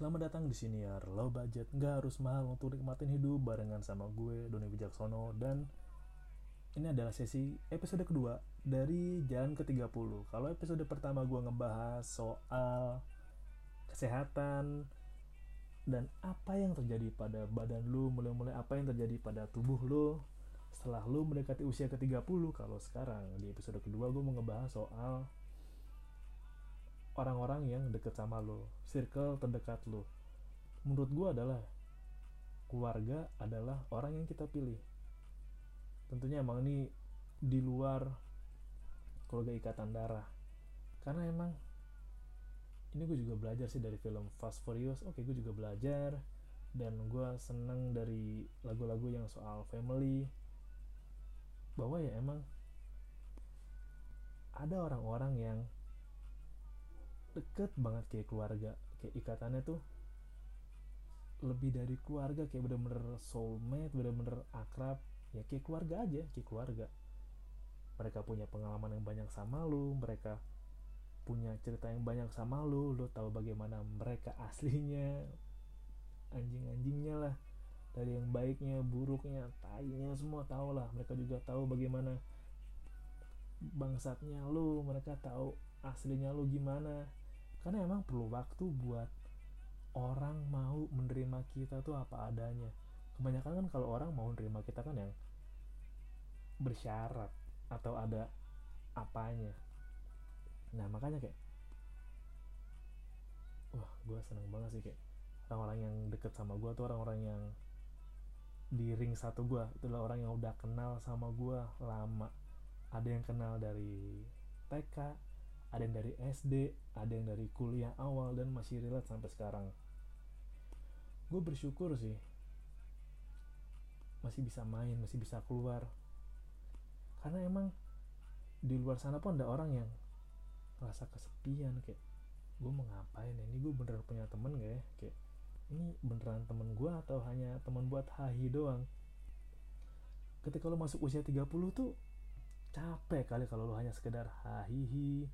Selamat datang di sini ya, low budget, nggak harus mahal untuk nikmatin hidup barengan sama gue, Doni Wijaksono dan ini adalah sesi episode kedua dari Jalan ke-30. Kalau episode pertama gue ngebahas soal kesehatan dan apa yang terjadi pada badan lu, mulai-mulai apa yang terjadi pada tubuh lu setelah lu mendekati usia ke-30. Kalau sekarang di episode kedua gue mau ngebahas soal orang-orang yang deket sama lo, circle terdekat lo. Menurut gue adalah keluarga adalah orang yang kita pilih. Tentunya emang ini di luar keluarga ikatan darah. Karena emang ini gue juga belajar sih dari film Fast Furious. Oke, gue juga belajar dan gue seneng dari lagu-lagu yang soal family bahwa ya emang ada orang-orang yang deket banget kayak keluarga kayak ikatannya tuh lebih dari keluarga kayak bener-bener soulmate bener-bener akrab. Ya kayak keluarga aja kayak keluarga. Mereka punya pengalaman yang banyak sama lu mereka punya cerita yang banyak sama lu lu tahu bagaimana mereka aslinya anjing-anjingnya lah. Dari yang baiknya buruknya tainya semua tahu lah. Mereka juga tahu bagaimana bangsatnya lu mereka tahu aslinya lu gimana karena emang perlu waktu buat orang mau menerima kita tuh apa adanya. Kebanyakan kan kalau orang mau menerima kita kan yang bersyarat atau ada apanya. Nah makanya kayak wah gue seneng banget sih kayak orang-orang yang deket sama gue tuh orang-orang yang di ring satu gue itulah orang yang udah kenal sama gue lama. Ada yang kenal dari TK ada yang dari SD ada yang dari kuliah awal dan masih relate sampai sekarang. Gue bersyukur sih masih bisa main masih bisa keluar. Karena emang di luar sana pun ada orang yang rasa kesepian kayak gue mau ngapain ya? ini gue beneran punya temen gak ya? Kayak ini beneran temen gue atau hanya temen buat hahi doang? Ketika lo masuk usia 30 tuh capek kali kalau lo hanya sekedar hahihi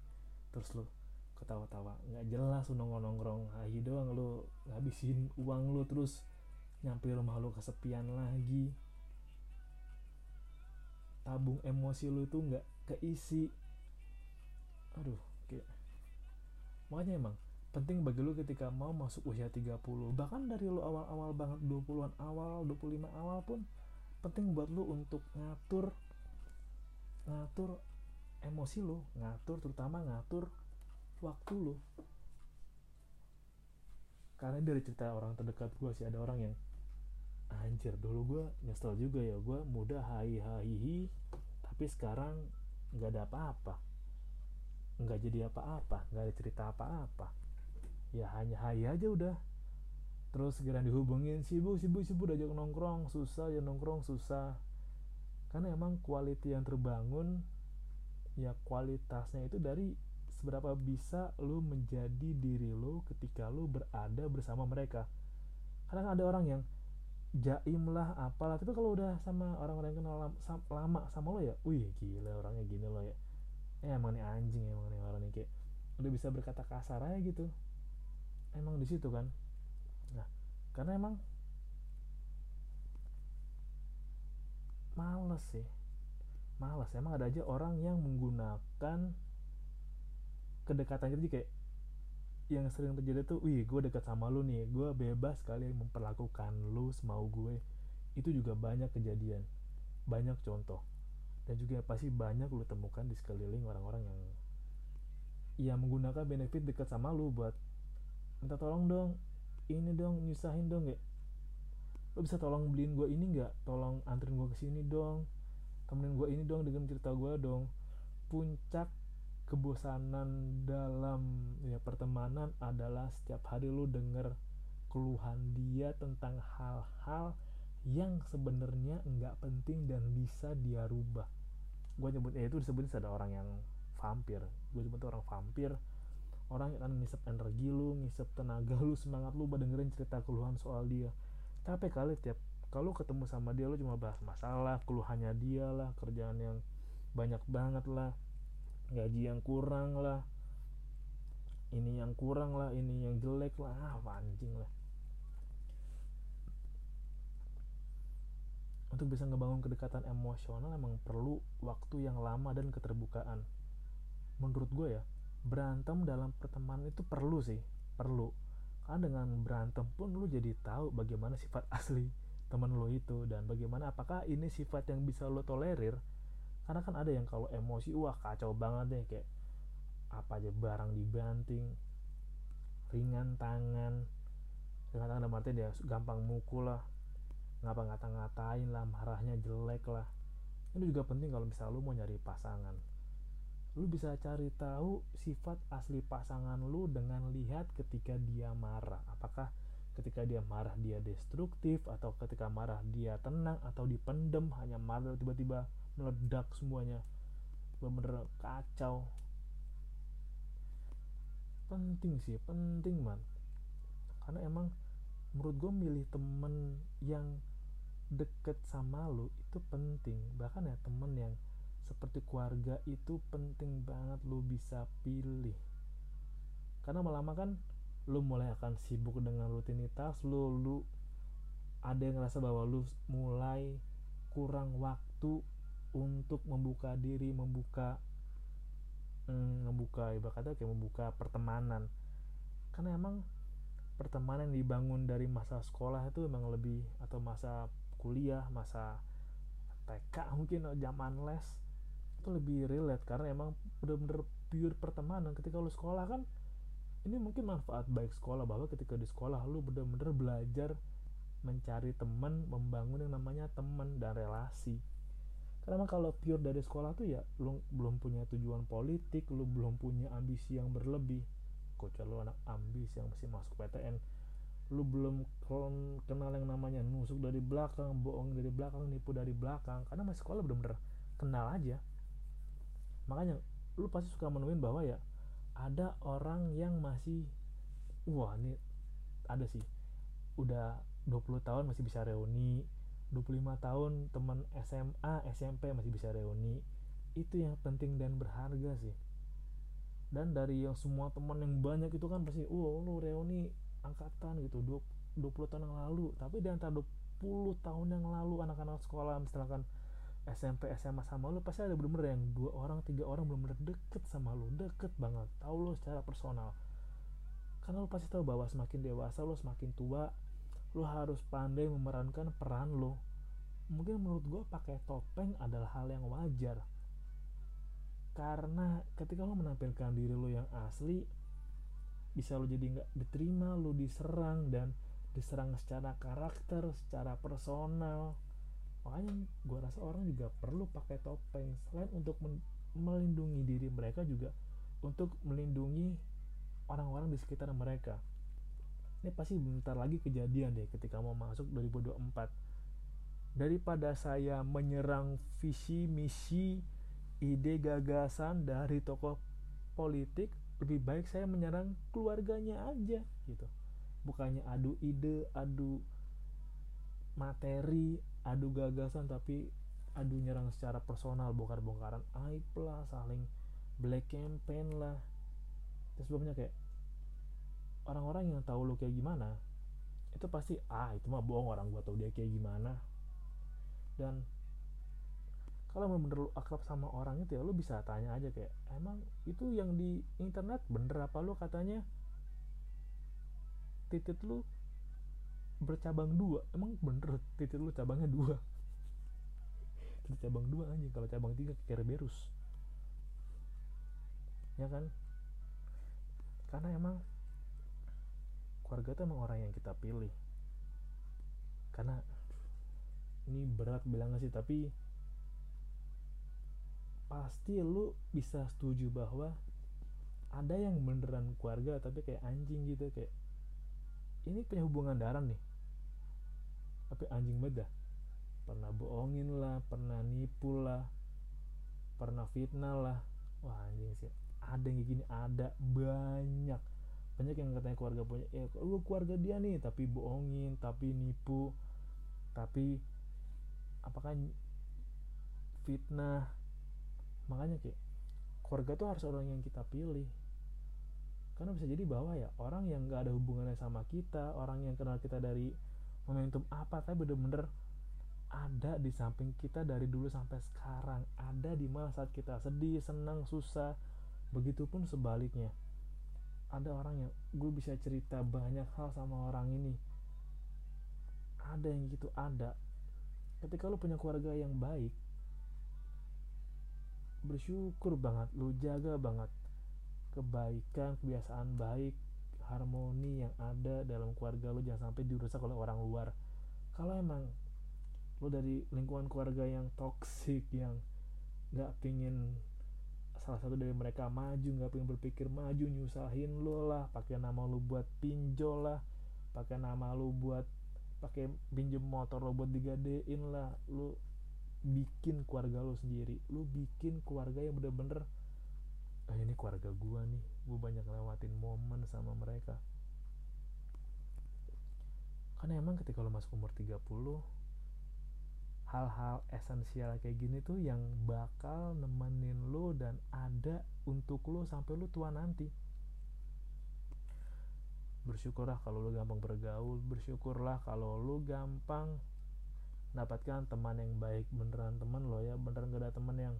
terus lu ketawa-tawa. Nggak jelas lu nongkrong-nongkrong. Ahi doang lu ngabisin uang lu terus. Nyampe rumah lu kesepian lagi. Tabung emosi lu tuh nggak keisi. Aduh kayak makanya emang penting bagi lu ketika mau masuk usia 30 bahkan dari lu awal-awal banget 20-an awal 25 awal pun penting buat lu untuk ngatur ngatur emosi lo ngatur terutama ngatur waktu lo karena dari cerita orang terdekat gue sih ada orang yang anjir dulu gue nyesel juga ya gue muda hai hai tapi sekarang nggak ada apa-apa. Nggak jadi apa-apa nggak ada cerita apa-apa. Ya hanya hai aja udah. Terus segera dihubungin sibuk sibuk sibuk aja nongkrong susah ya nongkrong susah. Karena emang quality yang terbangun ya kualitasnya itu dari seberapa bisa lu menjadi diri lu ketika lu berada bersama mereka. Karena ada orang yang jaim lah apalah. Tapi kalau udah sama orang-orang yang kenal lama, sama lo ya wih gila orangnya gini lo ya. Eh, emang nih anjing emang nih orang nih kayak udah bisa berkata kasar aja gitu. Emang di situ kan. Nah karena emang males sih malas. Emang ada aja orang yang menggunakan kedekatan jadi kayak yang sering terjadi tuh wih gue dekat sama lu nih. Gue bebas kali memperlakukan lu semau gue. Itu juga banyak kejadian. Banyak contoh. Dan juga pasti banyak lu temukan di sekeliling orang-orang yang ya menggunakan benefit dekat sama lu buat minta tolong dong ini dong nyusahin dong. Ya lo bisa tolong beliin gue ini nggak? Tolong anterin gue ke sini dong temenin gue ini dong dengan cerita gue dong. Puncak kebosanan dalam ya pertemanan adalah setiap hari lu denger keluhan dia tentang hal-hal yang sebenarnya nggak penting dan bisa dia rubah. Gue nyebut eh itu disebutnya ada orang yang vampir. Gue nyebut orang vampir. Orang yang akan ngisep energi lu ngisep tenaga lu semangat lu dengerin cerita keluhan soal dia. Capek kali tiap kalau ketemu sama dia lo cuma bahas masalah keluhannya dia lah kerjaan yang banyak banget lah gaji yang kurang lah ini yang kurang lah ini yang jelek lah ah anjing lah. Untuk bisa ngebangun kedekatan emosional emang perlu waktu yang lama dan keterbukaan. Menurut gue ya berantem dalam pertemanan itu perlu sih perlu. Karena dengan berantem pun lu jadi tahu bagaimana sifat asli teman lo itu dan bagaimana apakah ini sifat yang bisa lo tolerir? Karena kan ada yang kalau emosi wah kacau banget deh kayak apa aja barang dibanting ringan tangan ringan tangan dalam dia gampang mukul lah ngapa ngata-ngatain lah marahnya jelek lah. Ini juga penting kalau misalnya lu mau nyari pasangan. Lu bisa cari tahu sifat asli pasangan lu dengan lihat ketika dia marah. Apakah ketika dia marah dia destruktif atau ketika marah dia tenang atau dipendem hanya marah tiba-tiba meledak semuanya. Bener-bener kacau. Penting sih penting man. Karena emang menurut gue milih temen yang deket sama lu itu penting. Bahkan ya temen yang seperti keluarga itu penting banget lu bisa pilih. Karena lama kan lu mulai akan sibuk dengan rutinitas lu lu ada yang ngerasa bahwa lu mulai kurang waktu untuk membuka diri membuka hmm, membuka ibaratnya kayak membuka pertemanan. Karena emang pertemanan yang dibangun dari masa sekolah itu memang lebih atau masa kuliah masa TK mungkin zaman les itu lebih relate. Karena emang bener-bener pure pertemanan. Ketika lu sekolah kan ini mungkin manfaat baik sekolah bahwa ketika di sekolah lu bener-bener belajar mencari teman membangun yang namanya teman dan relasi. Karena kalau pure dari sekolah tuh ya lu belum punya tujuan politik lu belum punya ambisi yang berlebih. Kecuali lu anak ambis yang masih masuk PTN lu belum kenal yang namanya nusuk dari belakang bohong dari belakang nipu dari belakang. Karena masih sekolah bener-bener kenal aja. Makanya lu pasti suka menemuin bahwa ya ada orang yang masih wah ini ada sih. Udah 20 tahun masih bisa reuni 25 tahun teman SMA SMP masih bisa reuni. Itu yang penting dan berharga sih. Dan dari yang semua teman yang banyak itu kan pasti wah lu reuni angkatan gitu 20 tahun yang lalu. Tapi di antara 20 tahun yang lalu anak-anak sekolah misalkan SMP SMA sama lu pasti ada bener-bener yang dua orang tiga orang bener-bener deket sama lu deket banget tahu lu secara personal. Karena lu pasti tahu bahwa semakin dewasa lu semakin tua lu harus pandai memerankan peran lu. Mungkin menurut gue pakai topeng adalah hal yang wajar. Karena ketika lu menampilkan diri lu yang asli bisa lu jadi nggak diterima lu diserang dan diserang secara karakter secara personal makanya gue rasa orang juga perlu pakai topeng. Selain untuk melindungi diri mereka juga untuk melindungi orang-orang di sekitar mereka. Ini pasti bentar lagi kejadian deh ketika mau masuk 2024 daripada saya menyerang visi misi ide gagasan dari tokoh politik lebih baik saya menyerang keluarganya aja gitu. Bukannya adu ide adu materi adu gagasan tapi adu nyerang secara personal bongkar-bongkaran. Aib lah saling black campaign lah. Terus sebabnya kayak orang-orang yang tahu lo kayak gimana itu pasti ah itu mah bohong orang gua tahu dia kayak gimana. Dan kalau bener-bener lu akrab sama orang itu ya lu bisa tanya aja kayak emang itu yang di internet bener apa lu? Katanya titik lu bercabang dua. Emang bener titik lu cabangnya dua. Titik cabang dua aja kalau cabang tiga Kerberus ya kan? Karena emang keluarga itu emang orang yang kita pilih. Karena ini berat bilangnya sih tapi pasti lu bisa setuju bahwa ada yang beneran keluarga tapi kayak anjing gitu kayak ini punya hubungan darah nih tapi anjing beda pernah bohongin lah pernah nipu lah pernah fitnah lah. Wah anjing sih. Ada yang gini ada banyak. Banyak yang katanya keluarga punya eh lu keluarga dia nih? Tapi bohongin tapi nipu. Tapi apakah fitnah? Makanya kayak keluarga tuh harus orang yang kita pilih. Karena bisa jadi bahwa ya orang yang gak ada hubungannya sama kita orang yang kenal kita dari momentum apa? Tapi bener-bener ada di samping kita dari dulu sampai sekarang. Ada di mana saat kita sedih senang susah. Begitupun sebaliknya. Ada orang yang gue bisa cerita banyak hal sama orang ini. Ada yang gitu ada. Ketika lu punya keluarga yang baik bersyukur banget. Lu jaga banget kebaikan kebiasaan baik harmoni yang ada dalam keluarga lo jangan sampai dirusak oleh orang luar. Kalau emang lo dari lingkungan keluarga yang toksik yang nggak pingin salah satu dari mereka maju nggak pingin berpikir maju nyusahin lo lah pakai nama lo buat pinjol lah pakai nama lo buat pakai pinjem motor lo buat digadein lah lo bikin keluarga lo sendiri. Lo bikin keluarga yang bener-bener ah ini keluarga gue nih gue banyak lewatin momen sama mereka. Karena emang ketika lo masuk umur 30 hal-hal esensial kayak gini tuh yang bakal nemenin lo dan ada untuk lo sampai lo tua nanti. Bersyukurlah kalau lo gampang bergaul bersyukurlah kalau lo gampang dapatkan teman yang baik beneran teman lo ya. Beneran gak ada teman yang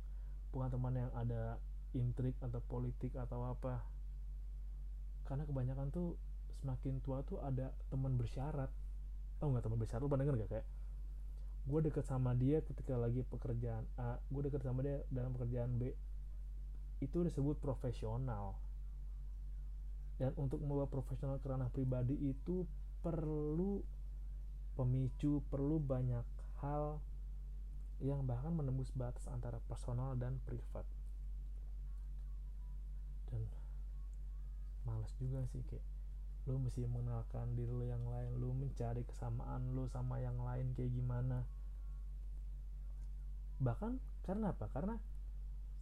bukan teman yang ada intrik atau politik atau apa karena kebanyakan tuh semakin tua tuh ada teman bersyarat. Tau nggak teman bersyarat? Lu pernah denger gak kayak gue deket sama dia ketika lagi pekerjaan A gue deket sama dia dalam pekerjaan B. Itu disebut profesional. Dan untuk membawa profesional ke ranah pribadi itu perlu pemicu perlu banyak hal yang bahkan menembus batas antara personal dan privat. Dan males juga sih kayak lu mesti mengenalkan diri lu yang lain lu mencari kesamaan lu sama yang lain kayak gimana. Bahkan karena apa? Karena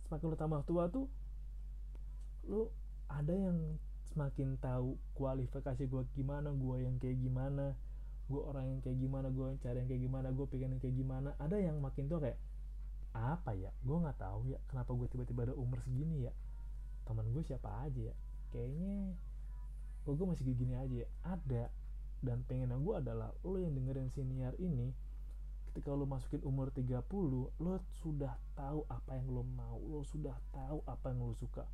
semakin lu tambah tua tuh lu ada yang semakin tahu kualifikasi gue gimana gue yang kayak gimana gue orang yang kayak gimana gue cari yang kayak gimana gue pengen yang kayak gimana. Ada yang makin tua kayak apa ya? Gue nggak tahu ya kenapa gue tiba-tiba ada umur segini ya? Teman gue siapa aja ya kayaknya kok gue masih gini aja ya. Ada dan pengen gue adalah lo yang dengerin siniar ini ketika lo masukin umur 30 lo sudah tahu apa yang lo mau lo sudah tahu apa yang lo suka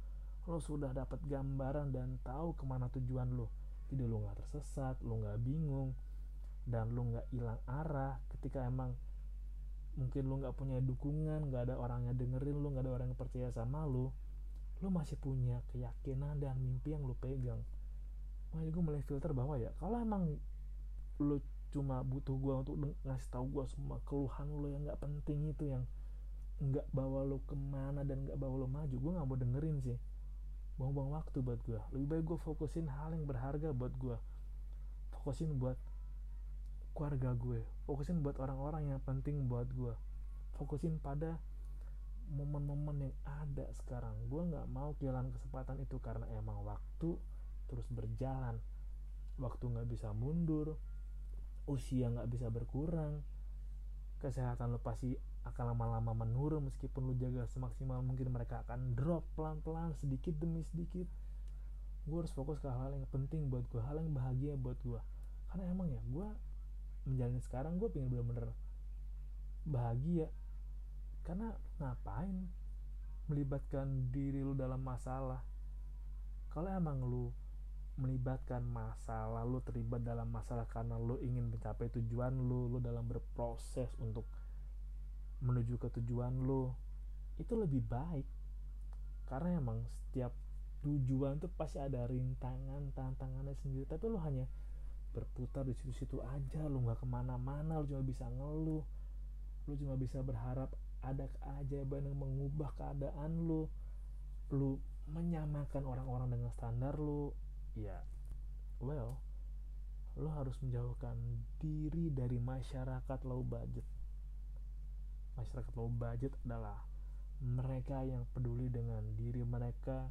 lo sudah dapat gambaran dan tahu ke mana tujuan lo. Jadi lo nggak tersesat lo nggak bingung dan lo nggak hilang arah ketika emang mungkin lo nggak punya dukungan nggak ada orang yang dengerin lo nggak ada orang yang percaya sama lo lo masih punya keyakinan dan mimpi yang lo pegang. Makanya gue mulai filter bahwa ya kalau emang lo cuma butuh gue untuk ngasih tahu gue semua keluhan lo yang nggak penting itu yang nggak bawa lo ke mana dan nggak bawa lo maju gue nggak mau dengerin sih. Buang-buang waktu buat gue lebih baik gue fokusin hal yang berharga buat gue fokusin buat keluarga gue fokusin buat orang-orang yang penting buat gue fokusin pada momen-momen yang ada sekarang. Gue nggak mau kehilangan kesempatan itu karena emang waktu terus berjalan. Waktu nggak bisa mundur usia nggak bisa berkurang kesehatan lo pasti akan lama-lama menurun meskipun lo jaga semaksimal mungkin mereka akan drop pelan-pelan sedikit demi sedikit. Gue harus fokus ke hal-hal yang penting buat gue hal yang bahagia buat gue karena emang ya gue menjalani sekarang gue pengen bener-bener bahagia karena ngapain melibatkan diri lu dalam masalah? Kalau emang lu melibatkan masalah lu terlibat dalam masalah karena lu ingin mencapai tujuan lu lu dalam berproses untuk menuju ke tujuan lu itu lebih baik. Karena emang setiap tujuan tuh pasti ada rintangan tantangannya sendiri. Tapi lu hanya berputar di situ-situ aja lu nggak ke mana-mana lu cuma bisa ngeluh lu cuma bisa berharap ada keajaiban yang mengubah keadaan lu. Lu menyamakan orang-orang dengan standar lu ya well lu harus menjauhkan diri dari masyarakat low budget. Masyarakat low budget adalah mereka yang peduli dengan diri mereka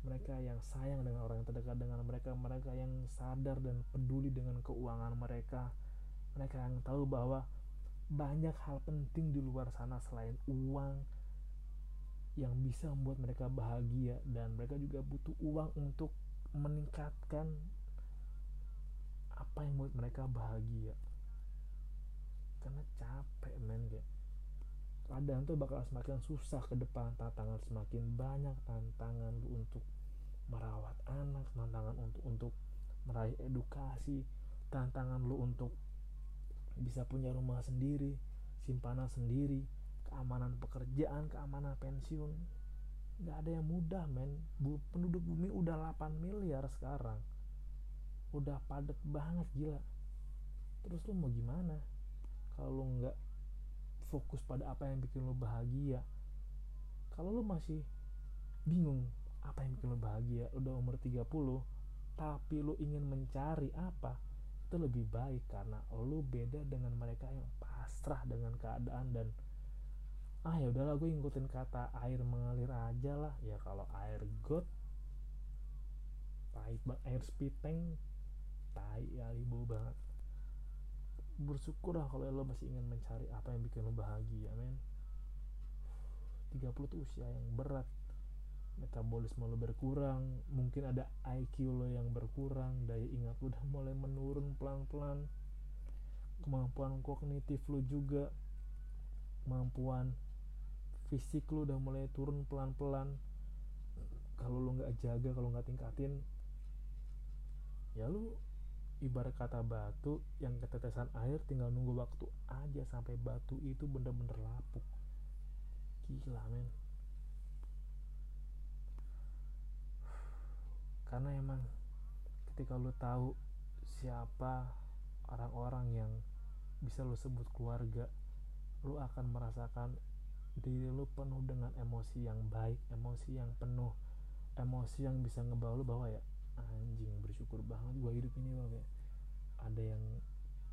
mereka yang sayang dengan orang yang terdekat dengan mereka mereka yang sadar dan peduli dengan keuangan mereka. Mereka yang tahu bahwa banyak hal penting di luar sana selain uang yang bisa membuat mereka bahagia. Dan mereka juga butuh uang untuk meningkatkan apa yang membuat mereka bahagia. Karena capek men kayak keadaan tuh bakal semakin susah ke depan. Tantangan semakin banyak. Tantangan lu untuk merawat anak tantangan untuk untuk meraih edukasi tantangan lu untuk bisa punya rumah sendiri simpanan sendiri keamanan pekerjaan keamanan pensiun. Nggak ada yang mudah men. Penduduk bumi udah 8 miliar sekarang. Udah padat banget gila. Terus lu mau gimana? Kalau lu nggak fokus pada apa yang bikin lu bahagia. Kalau lu masih bingung apa yang bikin lu bahagia udah umur 30 tapi lu ingin mencari apa itu lebih baik karena lu beda dengan mereka yang pasrah dengan keadaan dan ah ya udahlah gue ngikutin kata air mengalir aja lah. Ya kalau air got pahit banget air spiteng tai ya ribu banget. Bersyukur lah kalau lo masih ingin mencari apa yang bikin lo bahagia men. 30 tuh usia yang berat metabolisme lo berkurang mungkin ada IQ lo yang berkurang daya ingat lo udah mulai menurun pelan-pelan. Kemampuan kognitif lo juga kemampuan fisik lo udah mulai turun pelan-pelan. Kalau lo nggak jaga kalau nggak tingkatin ya lo ibarat kata batu yang ketetesan air tinggal nunggu waktu aja sampai batu itu bener-bener lapuk. Gila men karena emang ketika lu tahu siapa orang-orang yang bisa lu sebut keluarga lu akan merasakan diri lu penuh dengan emosi yang baik emosi yang penuh emosi yang bisa ngebawa lu bahwa ya anjing bersyukur banget gue hidup ini loh kayak ada yang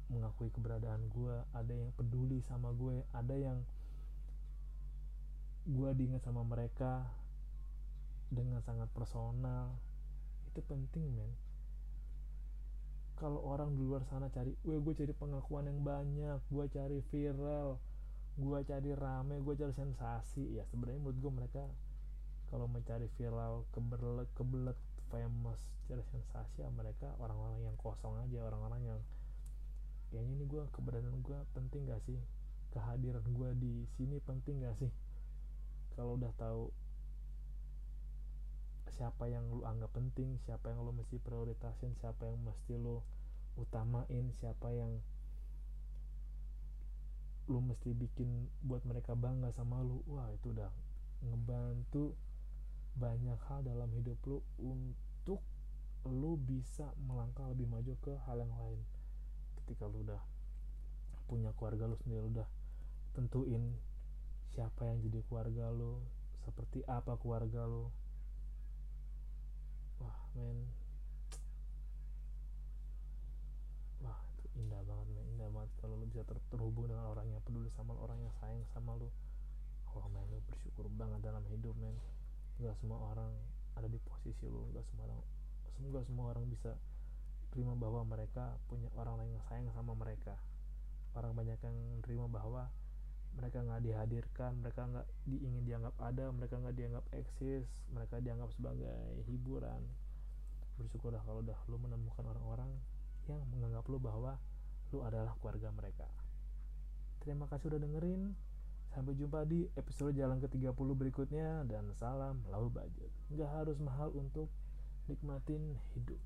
mengakui keberadaan gue ada yang peduli sama gue ada yang gue diingat sama mereka dengan sangat personal itu penting men. Kalau orang di luar sana cari gue gue cari pengakuan yang banyak gue cari viral gue cari rame gue cari sensasi. Ya sebenarnya menurut gue mereka kalau mencari viral kebelet kebelet famous cari sensasi ya mereka orang-orang yang kosong aja orang-orang yang kayaknya ini gue keberadaan gue penting gak sih? Kehadiran gue di sini penting gak sih? Kalau udah tahu siapa yang lu anggap penting siapa yang lu mesti prioritasin siapa yang mesti lu utamain siapa yang lu mesti bikin buat mereka bangga sama lu. Wah itu udah ngebantu banyak hal dalam hidup lu untuk lu bisa melangkah lebih maju ke hal yang lain. Ketika lu udah punya keluarga lu sendiri lu udah tentuin siapa yang jadi keluarga lu seperti apa keluarga lu men. Wah itu indah banget men. Indah banget kalau lu bisa ter terhubung dengan orang yang peduli sama lu orang yang sayang sama lu. Wah men lu bersyukur banget dalam hidup men. Gak semua orang ada di posisi lu gak semua orang semoga semua orang bisa terima bahwa mereka punya orang lain yang sayang sama mereka. Orang banyak yang terima bahwa mereka nggak dihadirkan mereka nggak diingin dianggap ada mereka nggak dianggap eksis mereka dianggap sebagai hiburan bersyukurlah kalau udah lu menemukan orang-orang yang menganggap lu bahwa lu adalah keluarga mereka. Terima kasih udah dengerin. Sampai jumpa di episode jalan ke-30 berikutnya. Dan salam lau budget nggak harus mahal untuk nikmatin hidup